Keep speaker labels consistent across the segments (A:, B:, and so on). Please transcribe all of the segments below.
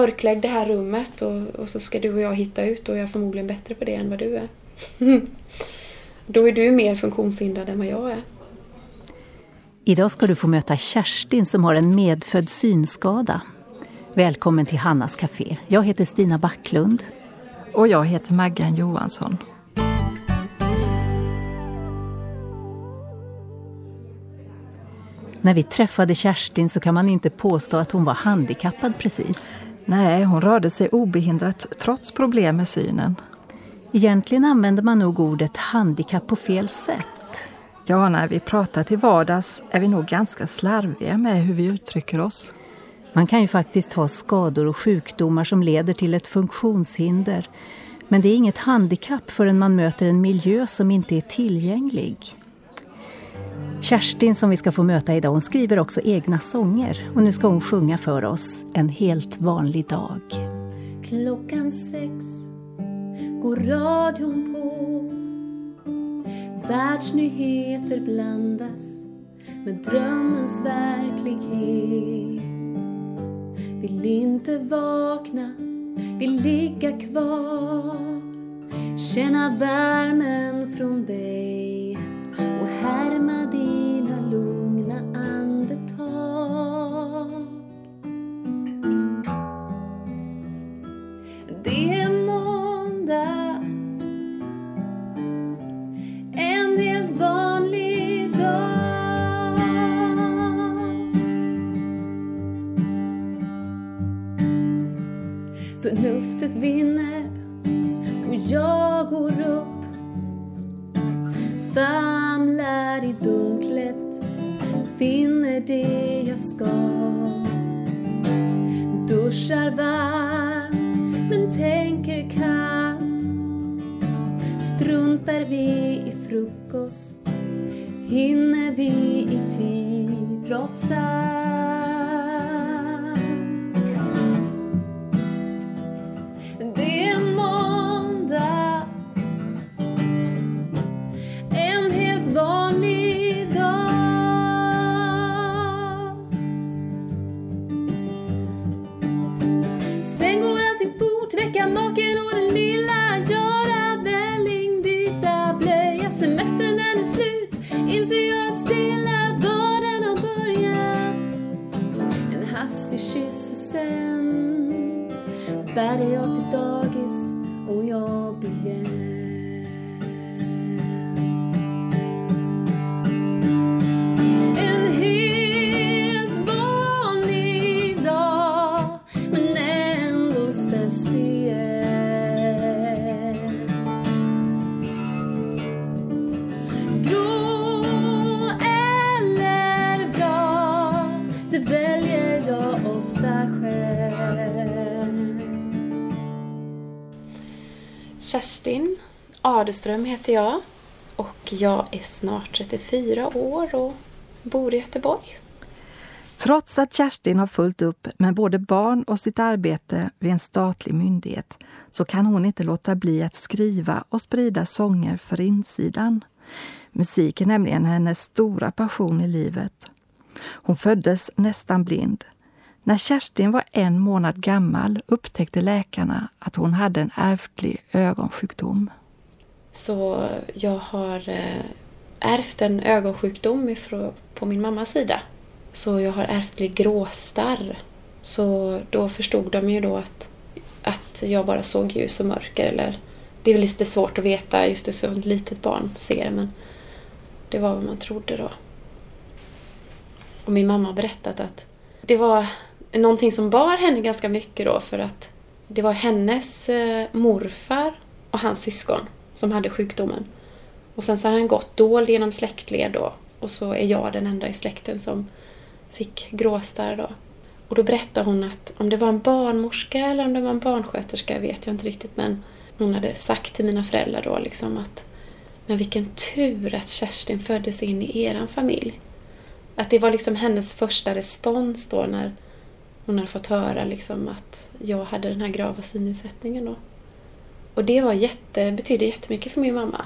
A: mörklägg det här rummet och, och så ska du och jag hitta ut och jag är förmodligen bättre på det än vad du är. Då är du mer funktionshindrad än vad jag är.
B: Idag ska du få möta Kerstin som har en medfödd synskada. Välkommen till Hannas Café. Jag heter Stina Backlund.
C: Och jag heter Maggan Johansson.
B: När vi träffade Kerstin så kan man inte påstå att hon var handikappad precis.
C: Nej, hon rörde sig obehindrat trots problem med synen.
B: Egentligen använder man nog ordet handikapp på fel sätt.
C: Ja, när vi pratar till vardags är vi nog ganska slarviga med hur vi uttrycker oss.
B: Man kan ju faktiskt ha skador och sjukdomar som leder till ett funktionshinder. Men det är inget handikapp förrän man möter en miljö som inte är tillgänglig. Kerstin som vi ska få möta idag, hon skriver också egna sånger. Och nu ska hon sjunga för oss En helt vanlig dag.
D: Klockan sex går radion på Världsnyheter blandas med drömmens verklighet Vill inte vakna, vill ligga kvar Känna värmen från dig och härma
A: Kerstin Adeström heter jag och jag är snart 34 år och bor i Göteborg.
C: Trots att Kerstin har fullt upp med både barn och sitt arbete vid en statlig myndighet så kan hon inte låta bli att skriva och sprida sånger för insidan. Musik är nämligen hennes stora passion i livet. Hon föddes nästan blind. När Kerstin var en månad gammal upptäckte läkarna att hon hade en ärftlig ögonsjukdom.
A: Så jag har eh, ärvt en ögonsjukdom på min mammas sida. Så jag har ärftlig gråstarr. Så då förstod de ju då att, att jag bara såg ljus och mörker. Eller, det är väl lite svårt att veta just hur som ett litet barn ser men det var vad man trodde då. Och min mamma har berättat att det var någonting som bar henne ganska mycket då för att det var hennes eh, morfar och hans syskon som hade sjukdomen. Och sen så hade han gått dold genom släktled då. Och så är jag den enda i släkten som fick gråstarr då. Och då berättade hon att om det var en barnmorska eller om det var en barnsköterska vet jag inte riktigt men hon hade sagt till mina föräldrar då liksom att men vilken tur att Kerstin föddes in i eran familj. Att det var liksom hennes första respons då när hon hade fått höra liksom att jag hade den här grava synnedsättningen då. Och det var jätte, betydde jättemycket för min mamma.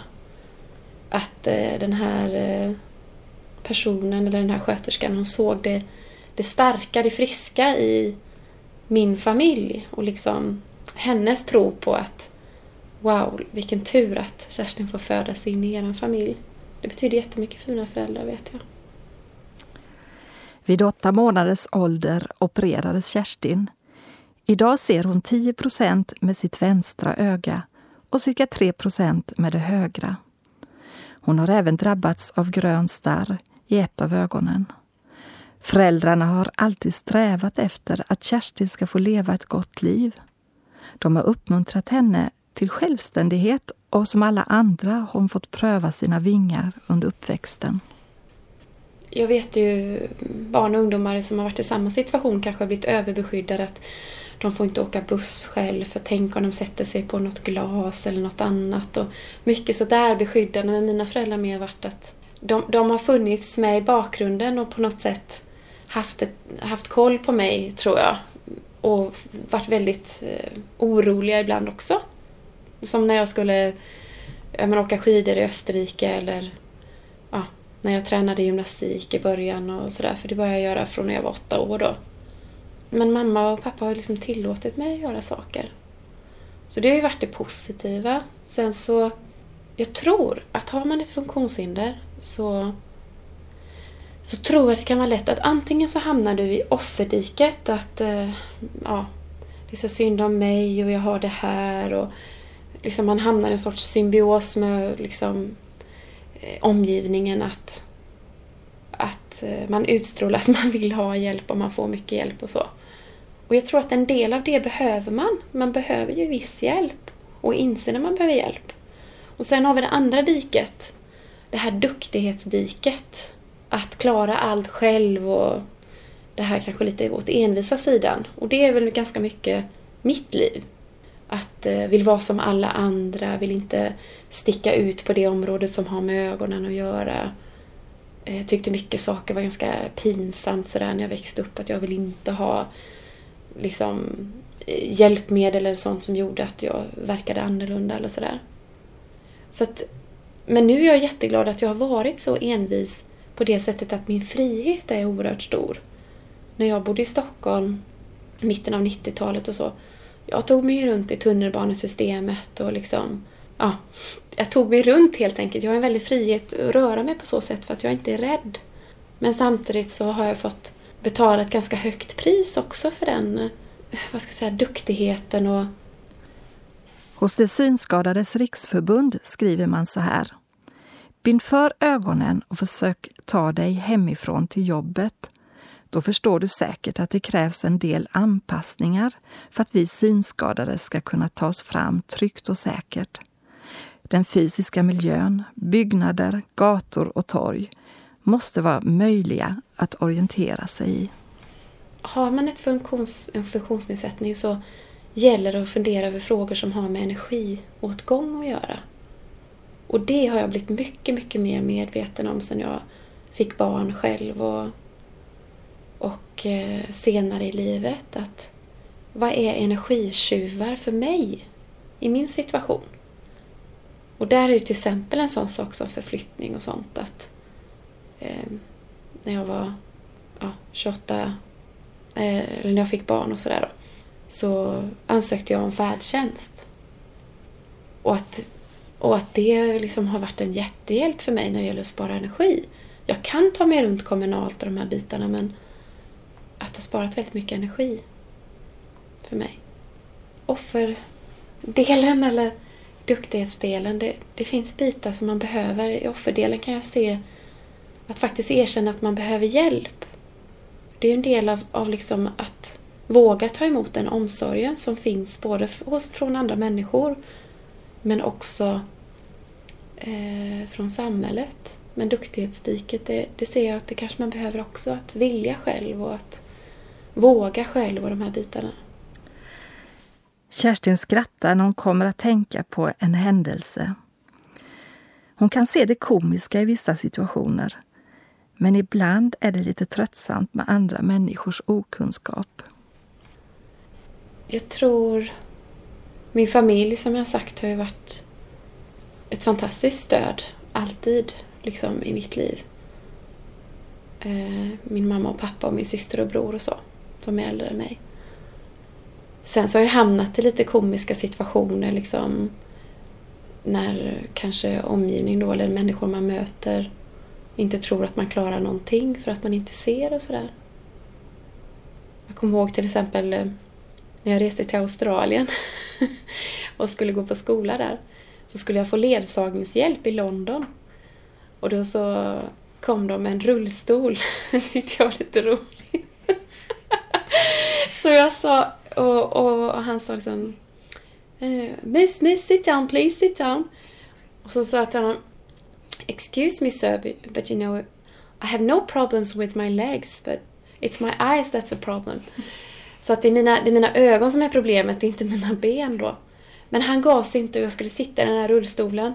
A: Att eh, den här eh, personen, eller den här sköterskan, hon såg det, det starka, det friska i, min familj och liksom hennes tro på att wow, vilken tur att Kerstin får födas in i er familj. Det betyder jättemycket för mina föräldrar vet jag.
C: Vid åtta månaders ålder opererades Kerstin. Idag ser hon 10% med sitt vänstra öga och cirka 3% med det högra. Hon har även drabbats av grön starr i ett av ögonen. Föräldrarna har alltid strävat efter att Kerstin ska få leva ett gott liv. De har uppmuntrat henne till självständighet och som alla andra har hon fått pröva sina vingar under uppväxten.
A: Jag vet ju barn och ungdomar som har varit i samma situation kanske har blivit överbeskyddade. Att de får inte åka buss själv för tänk om de sätter sig på något glas eller något annat. Och mycket sådär beskyddande. Men mina föräldrar mer varit att de, de har funnits med i bakgrunden och på något sätt haft, ett, haft koll på mig, tror jag. Och varit väldigt eh, oroliga ibland också. Som när jag skulle jag menar, åka skidor i Österrike eller när jag tränade gymnastik i början och sådär. För det började jag göra från när jag var åtta år då. Men mamma och pappa har liksom tillåtit mig att göra saker. Så det har ju varit det positiva. Sen så, jag tror att har man ett funktionshinder så, så tror jag att det kan vara lätt att antingen så hamnar du i offerdiket, att eh, ja, det är så synd om mig och jag har det här och liksom man hamnar i en sorts symbios med liksom, Eh, omgivningen att, att eh, man utstrålar att man vill ha hjälp och man får mycket hjälp och så. Och jag tror att en del av det behöver man. Man behöver ju viss hjälp och inse när man behöver hjälp. Och sen har vi det andra diket. Det här duktighetsdiket. Att klara allt själv och det här kanske lite åt envisa sidan. Och det är väl ganska mycket mitt liv. Att eh, vill vara som alla andra, vill inte sticka ut på det området som har med ögonen att göra. Eh, jag tyckte mycket saker var ganska pinsamt sådär när jag växte upp. Att jag vill inte ha liksom, eh, hjälpmedel eller sånt som gjorde att jag verkade annorlunda eller sådär. Så att, men nu är jag jätteglad att jag har varit så envis på det sättet att min frihet är oerhört stor. När jag bodde i Stockholm, mitten av 90-talet och så, jag tog mig runt i tunnelbanesystemet och liksom, ja, jag tog mig runt helt enkelt. Jag har en väldig frihet att röra mig på så sätt för att jag inte är rädd. Men samtidigt så har jag fått betala ett ganska högt pris också för den eh, vad ska jag säga, duktigheten och...
C: Hos de synskadades riksförbund skriver man så här. Bind för ögonen och försök ta dig hemifrån till jobbet. Då förstår du säkert att det krävs en del anpassningar för att vi synskadade ska kunna ta oss fram tryggt och säkert. Den fysiska miljön, byggnader, gator och torg måste vara möjliga att orientera sig i.
A: Har man ett funktions, en funktionsnedsättning så gäller det att fundera över frågor som har med energiåtgång att göra. Och det har jag blivit mycket, mycket mer medveten om sedan jag fick barn själv och, och eh, senare i livet. Att vad är energitjuvar för mig i min situation? Och där är ju till exempel en sån sak som förflyttning och sånt. att eh, när jag var ja, 28, eh, eller när jag fick barn och sådär så ansökte jag om färdtjänst. Och att, och att det liksom har varit en jättehjälp för mig när det gäller att spara energi. Jag kan ta mig runt kommunalt och de här bitarna men att det har sparat väldigt mycket energi för mig. Offerdelen eller duktighetsdelen, det, det finns bitar som man behöver. I offerdelen kan jag se att faktiskt erkänna att man behöver hjälp. Det är ju en del av, av liksom att våga ta emot den omsorgen som finns både hos, från andra människor men också eh, från samhället. Men duktighetsdiket, det, det ser jag att det kanske man behöver också. Att vilja själv och att våga själv och de här bitarna.
C: Kerstin skrattar när hon kommer att tänka på en händelse. Hon kan se det komiska i vissa situationer men ibland är det lite tröttsamt med andra människors okunskap.
A: Jag tror min familj, som jag sagt, har ju varit ett fantastiskt stöd. Alltid, liksom, i mitt liv. Eh, min mamma och pappa och min syster och bror och så, de är äldre än mig. Sen så har jag hamnat i lite komiska situationer liksom när kanske omgivning då, eller människor man möter inte tror att man klarar någonting för att man inte ser och sådär. Jag kommer ihåg till exempel eh, när jag reste till Australien och skulle gå på skola där så skulle jag få ledsagningshjälp i London. Och då så kom de med en rullstol. Det tyckte jag var lite roligt så jag sa, och, och han sa liksom eh, Miss, miss, sit down please, sit down. Och så sa jag till honom Excuse me sir, but, but you know I have no problems with my legs but it's my eyes that's a problem. Så att det är, mina, det är mina ögon som är problemet, det är inte mina ben då. Men han gav sig inte och jag skulle sitta i den här rullstolen.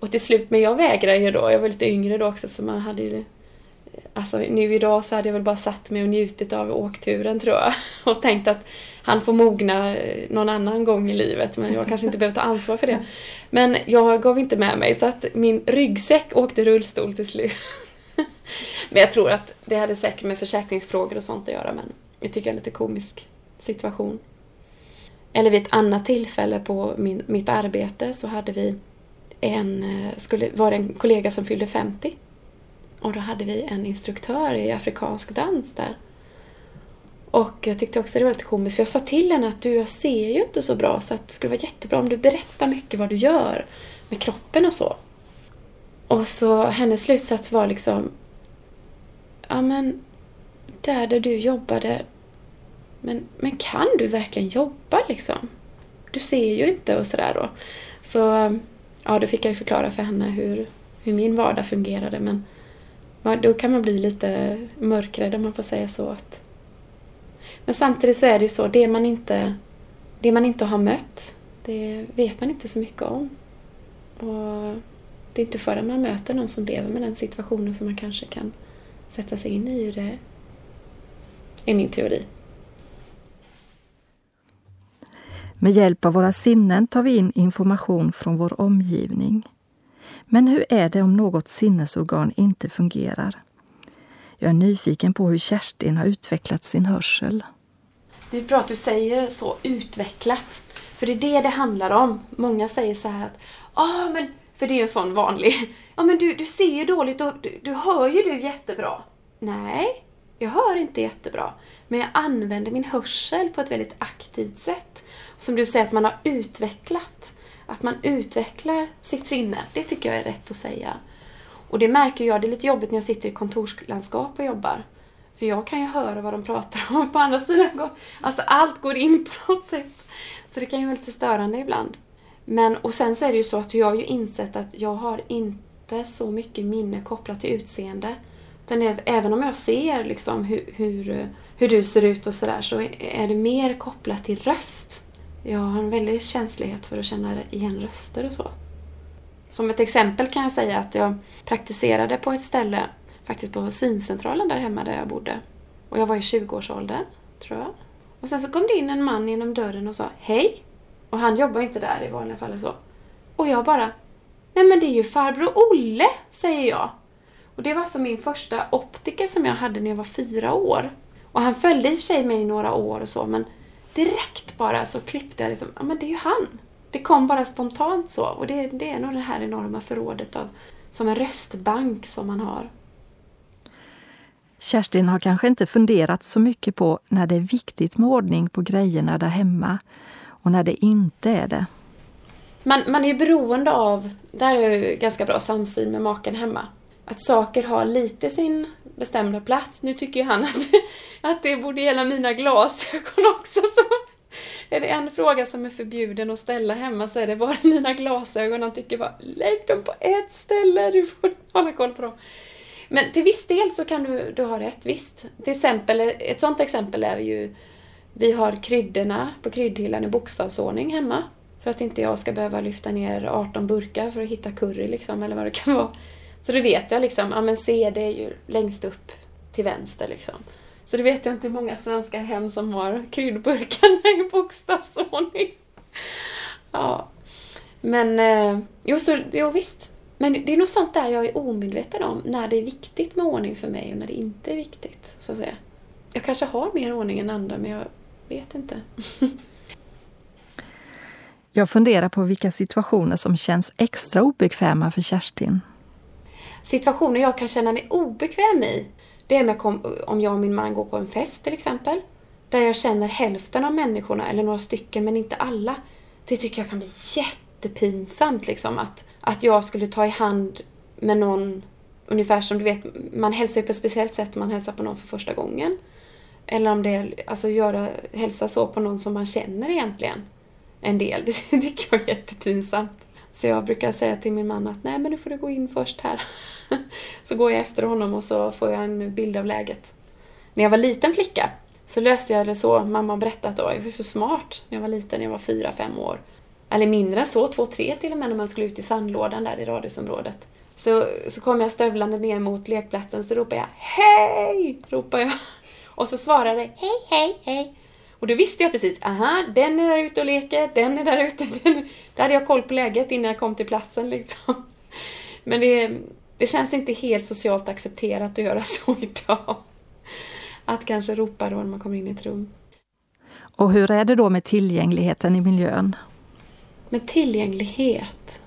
A: Och till slut, men jag vägrade ju då. Jag var lite yngre då också så man hade ju... Alltså nu idag så hade jag väl bara satt mig och njutit av åkturen tror jag. Och tänkt att han får mogna någon annan gång i livet men jag kanske inte behöver ta ansvar för det. Men jag gav inte med mig så att min ryggsäck åkte rullstol till slut. Men jag tror att det hade säkert med försäkringsfrågor och sånt att göra men jag tycker det är en lite komisk situation. Eller vid ett annat tillfälle på min, mitt arbete så hade vi en, eh, skulle, var det en kollega som fyllde 50. Och då hade vi en instruktör i afrikansk dans där. Och jag tyckte också det var lite komiskt för jag sa till henne att du, jag ser ju inte så bra så att det skulle vara jättebra om du berättar mycket vad du gör med kroppen och så. Och så hennes slutsats var liksom Ja men där, där du jobbade men, men kan du verkligen jobba liksom? Du ser ju inte och sådär då. Så ja, då fick jag ju förklara för henne hur, hur min vardag fungerade men då kan man bli lite mörkrädd om man får säga så. Att... Men samtidigt så är det ju så, det man inte, det man inte har mött, det vet man inte så mycket om. Och det är inte förrän man möter någon som lever med den situationen som man kanske kan sätta sig in i hur det är. är min teori.
C: Med hjälp av våra sinnen tar vi in information från vår omgivning. Men hur är det om något sinnesorgan inte fungerar? Jag är nyfiken på hur Kerstin har utvecklat sin hörsel.
A: Det är bra att du säger så, utvecklat. För det är det det handlar om. Många säger så här att ah, men för det är ju en sån vanlig. Ja, men du, du ser ju dåligt och du, du hör ju du jättebra. Nej, jag hör inte jättebra. Men jag använder min hörsel på ett väldigt aktivt sätt. Som du säger att man har utvecklat. Att man utvecklar sitt sinne. Det tycker jag är rätt att säga. Och det märker jag, det är lite jobbigt när jag sitter i kontorslandskap och jobbar. För jag kan ju höra vad de pratar om på andra sidan. Alltså allt går in på något sätt. Så det kan ju vara lite störande ibland. Men, och sen så är det ju så att jag har ju insett att jag har inte så mycket minne kopplat till utseende. Utan även om jag ser liksom hur, hur, hur du ser ut och sådär så är det mer kopplat till röst. Jag har en väldig känslighet för att känna igen röster och så. Som ett exempel kan jag säga att jag praktiserade på ett ställe, faktiskt på syncentralen där hemma där jag bodde. Och jag var i 20-årsåldern, tror jag. Och sen så kom det in en man genom dörren och sa Hej! Och han jobbar inte där i vanliga fall så. Och jag bara Nej men det är ju farbror Olle, säger jag. Och det var alltså min första optiker som jag hade när jag var fyra år. Och han följde i och för sig mig i några år och så men direkt bara så klippte jag liksom, ja men det är ju han. Det kom bara spontant så och det, det är nog det här enorma förrådet av som en röstbank som man har.
C: Kerstin har kanske inte funderat så mycket på när det är viktigt med ordning på grejerna där hemma och när det inte är det.
A: Man, man är ju beroende av, där är ju ganska bra samsyn med maken hemma, att saker har lite sin bestämda plats. Nu tycker ju han att, att det borde gälla mina glasögon också. Är det en fråga som är förbjuden att ställa hemma så är det bara mina glasögon. Han tycker bara lägg dem på ett ställe, du får hålla koll på dem. Men till viss del så kan du, du ha rätt, visst. Till exempel, ett sånt exempel är ju vi har kryddorna på kryddhyllan i bokstavsordning hemma. För att inte jag ska behöva lyfta ner 18 burkar för att hitta curry liksom, eller vad det kan vara. Så då vet jag liksom, ja men C det är ju längst upp till vänster liksom. Så det vet jag inte hur många svenska hem som har kryddburkarna i bokstavsordning. Ja. Men, eh, jo, så, jo visst. Men det är nog sånt där jag är omedveten om, när det är viktigt med ordning för mig och när det inte är viktigt. Så att säga. Jag kanske har mer ordning än andra, men jag vet inte.
D: Jag funderar på vilka situationer som känns extra obekväma för Kerstin.
A: Situationer jag kan känna mig obekväm i, det är om med om jag och min man går på en fest till exempel. Där jag känner hälften av människorna, eller några stycken, men inte alla. Det tycker jag kan bli jättepinsamt liksom. Att, att jag skulle ta i hand med någon, ungefär som du vet, man hälsar ju på ett speciellt sätt man hälsar på någon för första gången. Eller om det är alltså göra, hälsa så på någon som man känner egentligen. En del. Det tycker jag är jättepinsamt. Så jag brukar säga till min man att nej men nu får du gå in först här. Så går jag efter honom och så får jag en bild av läget. När jag var liten flicka så löste jag det så, mamma har berättat då, jag var så smart när jag var liten, jag var fyra, fem år. Eller mindre än så, två, tre till och med när man skulle ut i sandlådan där i radhusområdet. Så, så kom jag stövlande ner mot lekplatsen så ropade jag Hej! ropade jag. Och så svarade det Hej, hej, hej. Och då visste jag precis, aha, den är där ute och leker, den är där ute. Den... Där hade jag koll på läget innan jag kom till platsen liksom. Men det, det känns inte helt socialt accepterat att göra så idag. Att kanske ropa då när man kommer in i ett rum.
D: Och hur är det då med tillgängligheten i miljön?
A: Med tillgänglighet?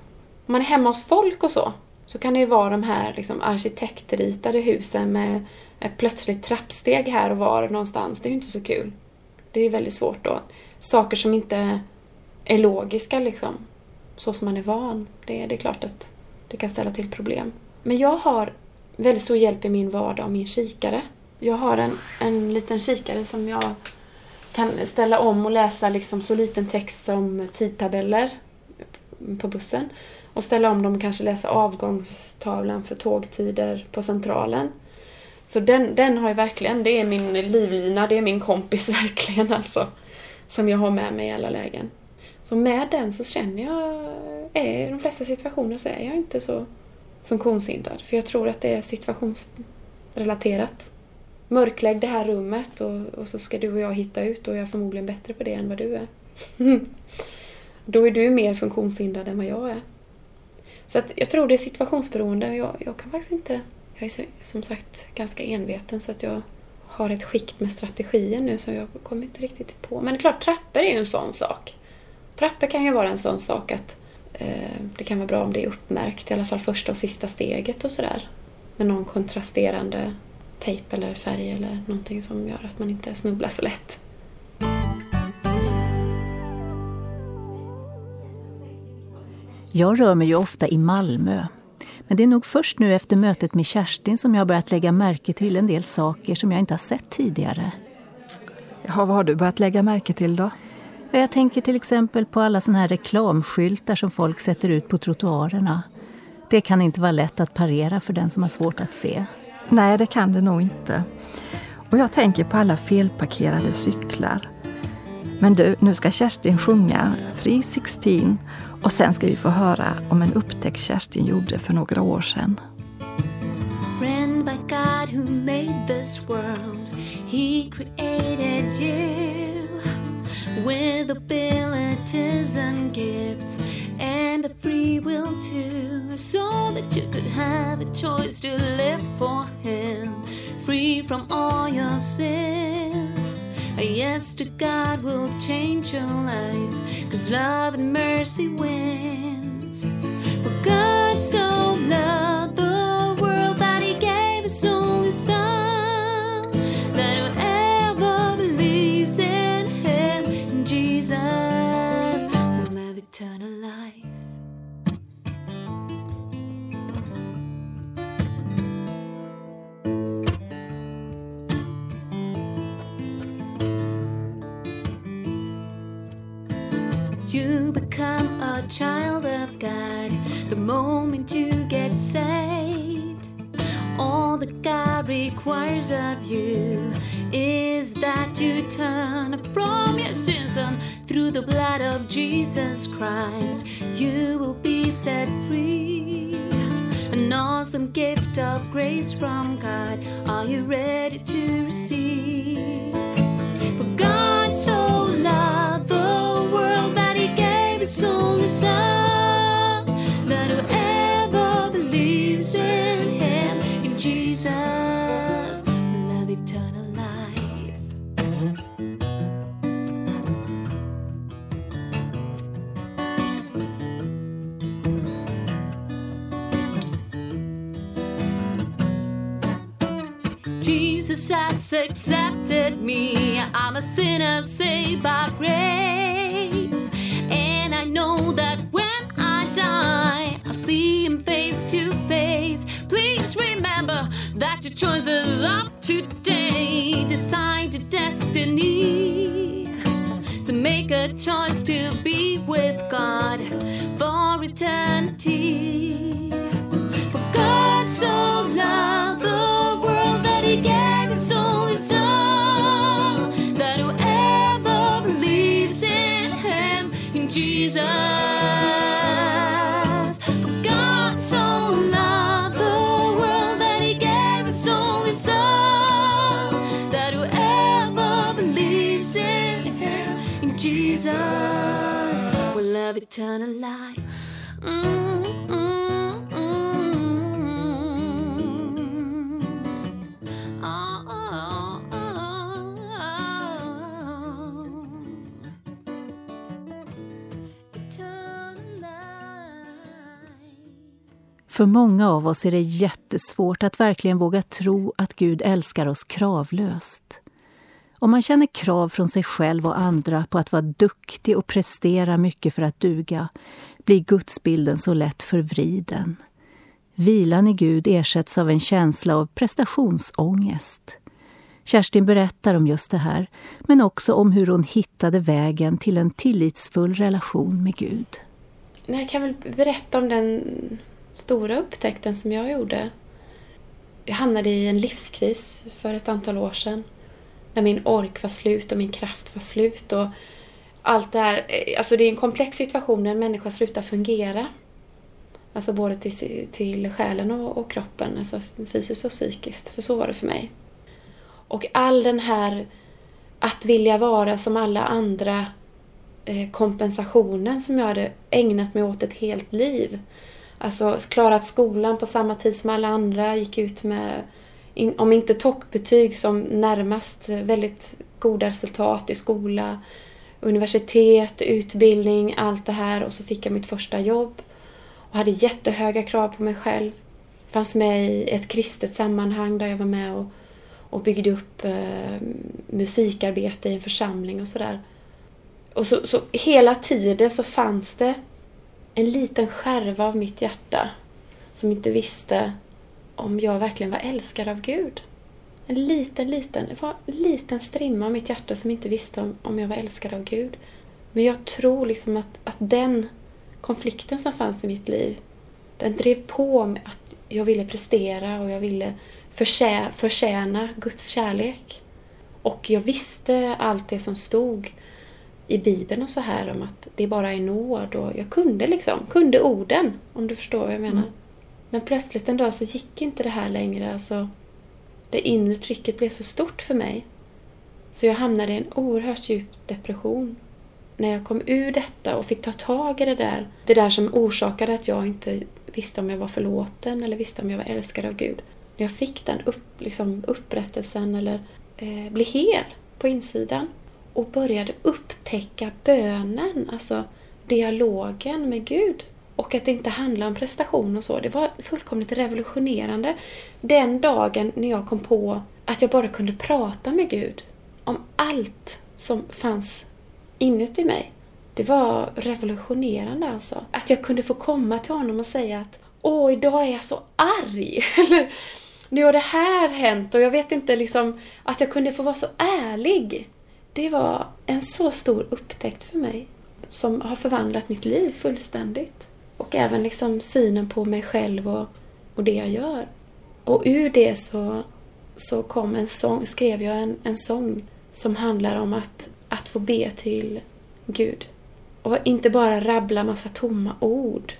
A: Om man är hemma hos folk och så, så kan det ju vara de här liksom, arkitektritade husen med plötsligt trappsteg här och var någonstans. Det är ju inte så kul. Det är ju väldigt svårt då. Saker som inte är logiska liksom. Så som man är van. Det, det är klart att det kan ställa till problem. Men jag har väldigt stor hjälp i min vardag av min kikare. Jag har en, en liten kikare som jag kan ställa om och läsa liksom så liten text som tidtabeller på bussen. Och ställa om dem och kanske läsa avgångstavlan för tågtider på Centralen. Så den, den har jag verkligen, det är min livlina, det är min kompis verkligen alltså. Som jag har med mig i alla lägen. Så med den så känner jag, i de flesta situationer så är jag inte så funktionshindrad. För jag tror att det är situationsrelaterat. Mörklägg det här rummet och, och så ska du och jag hitta ut och jag är förmodligen bättre på det än vad du är. Då är du mer funktionshindrad än vad jag är. Så att jag tror det är situationsberoende. Jag, jag kan faktiskt inte jag är som sagt ganska enveten så att jag har ett skikt med strategier nu som jag kommer inte riktigt på. Men det är klart, trappor är ju en sån sak. Trappor kan ju vara en sån sak att eh, det kan vara bra om det är uppmärkt, i alla fall första och sista steget och sådär. Med någon kontrasterande tejp eller färg eller någonting som gör att man inte snubblar så lätt.
B: Jag rör mig ju ofta i Malmö men det är nog först nu efter mötet med Kerstin som jag börjat lägga märke till en del saker som jag inte har sett tidigare.
D: Ja, vad har du börjat lägga märke till då?
B: Jag tänker till exempel på alla såna här reklamskyltar som folk sätter ut på trottoarerna. Det kan inte vara lätt att parera för den som har svårt att se.
D: Nej, det kan det nog inte. Och jag tänker på alla felparkerade cyklar. Men du, nu ska Kerstin sjunga 316 och sen ska vi få höra om en upptäckt Kerstin gjorde för några år sedan. Friend by God who made this world He created you With abilities and gifts And a free will too So that you could have a choice to live for Him Free from all your sins A yes to God will change your life, cause love and mercy wins. Christ. You will be set free. An awesome gift of grace from God. Are you ready to receive? For God so loved the world that He gave His only Son, Jesus accepted me. I'm a sinner saved by grace. And I know that when I die, I'll see him face to face. Please remember that your choices of today decide your destiny. So make a choice to be with God for eternity. Gonna lie. life. Mm, mm, mm. Oh, oh, oh. Eternal.
B: För många av oss är det jättesvårt att verkligen våga tro att Gud älskar oss kravlöst. Om man känner krav från sig själv och andra på att vara duktig och prestera mycket för att duga blir gudsbilden så lätt förvriden. Vilan i Gud ersätts av en känsla av prestationsångest. Kerstin berättar om just det här, men också om hur hon hittade vägen till en tillitsfull relation med Gud.
A: Jag kan väl berätta om den stora upptäckten som jag gjorde. Jag hamnade i en livskris för ett antal år sedan. När min ork var slut och min kraft var slut. Och allt det här, eh, alltså det är en komplex situation när en människa slutar fungera. Alltså både till, till själen och, och kroppen, alltså fysiskt och psykiskt. För så var det för mig. Och all den här att vilja vara som alla andra eh, kompensationen som jag hade ägnat mig åt ett helt liv. Alltså klarat skolan på samma tid som alla andra, gick ut med, in, om inte toppbetyg som närmast väldigt goda resultat i skola, universitet, utbildning, allt det här och så fick jag mitt första jobb och hade jättehöga krav på mig själv. Fanns med i ett kristet sammanhang där jag var med och, och byggde upp eh, musikarbete i en församling och sådär. Och så, så hela tiden så fanns det en liten skärva av mitt hjärta som inte visste om jag verkligen var älskad av Gud. En liten, liten, det var en liten strimma av mitt hjärta som inte visste om, om jag var älskad av Gud. Men jag tror liksom att, att den konflikten som fanns i mitt liv, den drev på mig att jag ville prestera och jag ville förtjä, förtjäna Guds kärlek. Och jag visste allt det som stod i Bibeln och så här om att det bara är nåd och jag kunde liksom, kunde orden om du förstår vad jag menar.
B: Mm.
A: Men plötsligt en dag så gick inte det här längre. Alltså, det inre trycket blev så stort för mig. Så jag hamnade i en oerhört djup depression. När jag kom ur detta och fick ta tag i det där. Det där som orsakade att jag inte visste om jag var förlåten eller visste om jag var älskad av Gud. När jag fick den upp, liksom, upprättelsen eller eh, blev hel på insidan och började upptäcka bönen, alltså dialogen med Gud. Och att det inte handlar om prestation och så. Det var fullkomligt revolutionerande den dagen när jag kom på att jag bara kunde prata med Gud om allt som fanns inuti mig. Det var revolutionerande alltså. Att jag kunde få komma till honom och säga att Åh, idag är jag så arg! Eller nu har det här hänt och jag vet inte liksom att jag kunde få vara så ärlig. Det var en så stor upptäckt för mig som har förvandlat mitt liv fullständigt. Och även liksom synen på mig själv och, och det jag gör. Och ur det så, så kom en sång, skrev jag en, en sång som handlar om att, att få be till Gud. Och inte bara rabbla massa tomma ord,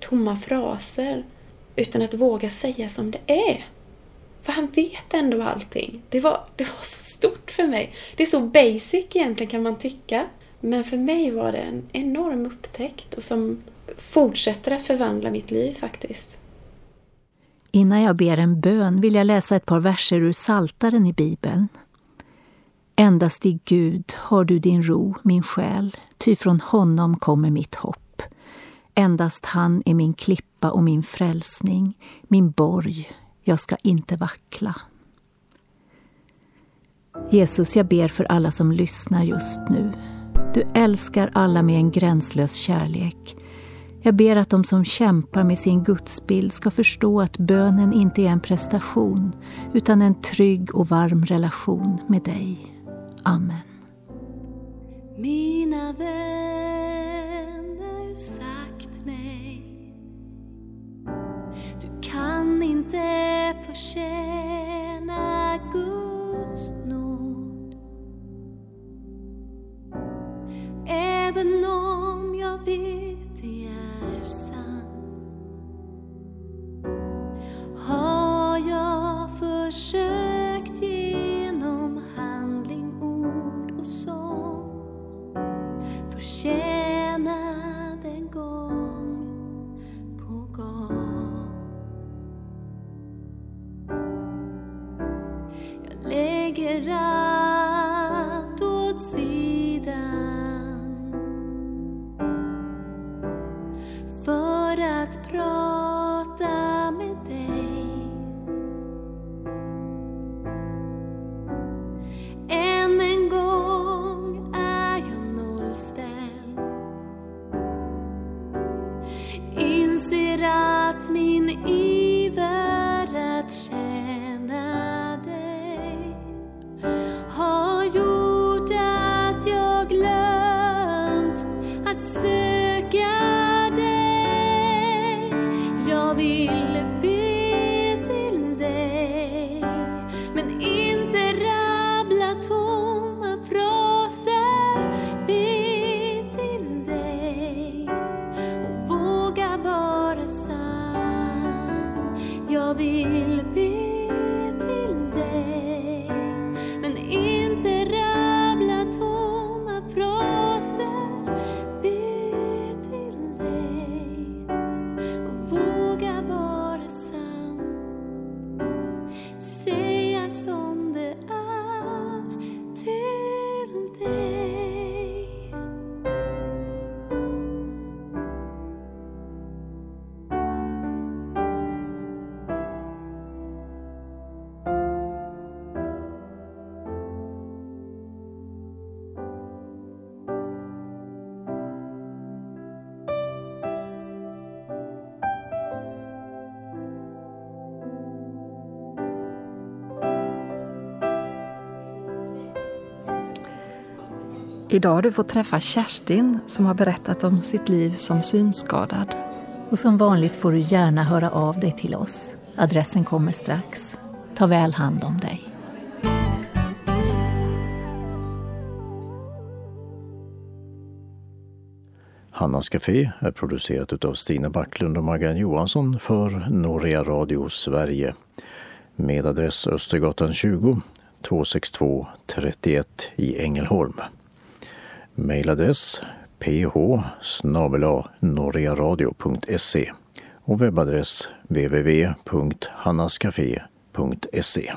A: tomma fraser, utan att våga säga som det är. För han vet ändå allting. Det var, det var så stort för mig. Det är så basic egentligen kan man tycka. Men för mig var det en enorm upptäckt och som fortsätter att förvandla mitt liv faktiskt.
B: Innan jag ber en bön vill jag läsa ett par verser ur Saltaren i Bibeln. Endast i Gud har du din ro, min själ, ty från honom kommer mitt hopp. Endast han är min klippa och min frälsning, min borg, jag ska inte vackla. Jesus, jag ber för alla som lyssnar just nu. Du älskar alla med en gränslös kärlek. Jag ber att de som kämpar med sin gudsbild ska förstå att bönen inte är en prestation utan en trygg och varm relation med dig. Amen.
D: Mina vänner sagt mig Du kan inte förtjäna Guds nåd Även om jag vet genom handling, ord och sång?
C: Idag har du fått träffa Kerstin som har berättat om sitt liv som synskadad.
B: Och som vanligt får du gärna höra av dig till oss. Adressen kommer strax. Ta väl hand om dig.
E: Hannas Café är producerat av Stina Backlund och Maggan Johansson för Norea Radio Sverige med adress Östergatan 20 262 31 i Ängelholm mejladress ph och webbadress www.hannascafé.se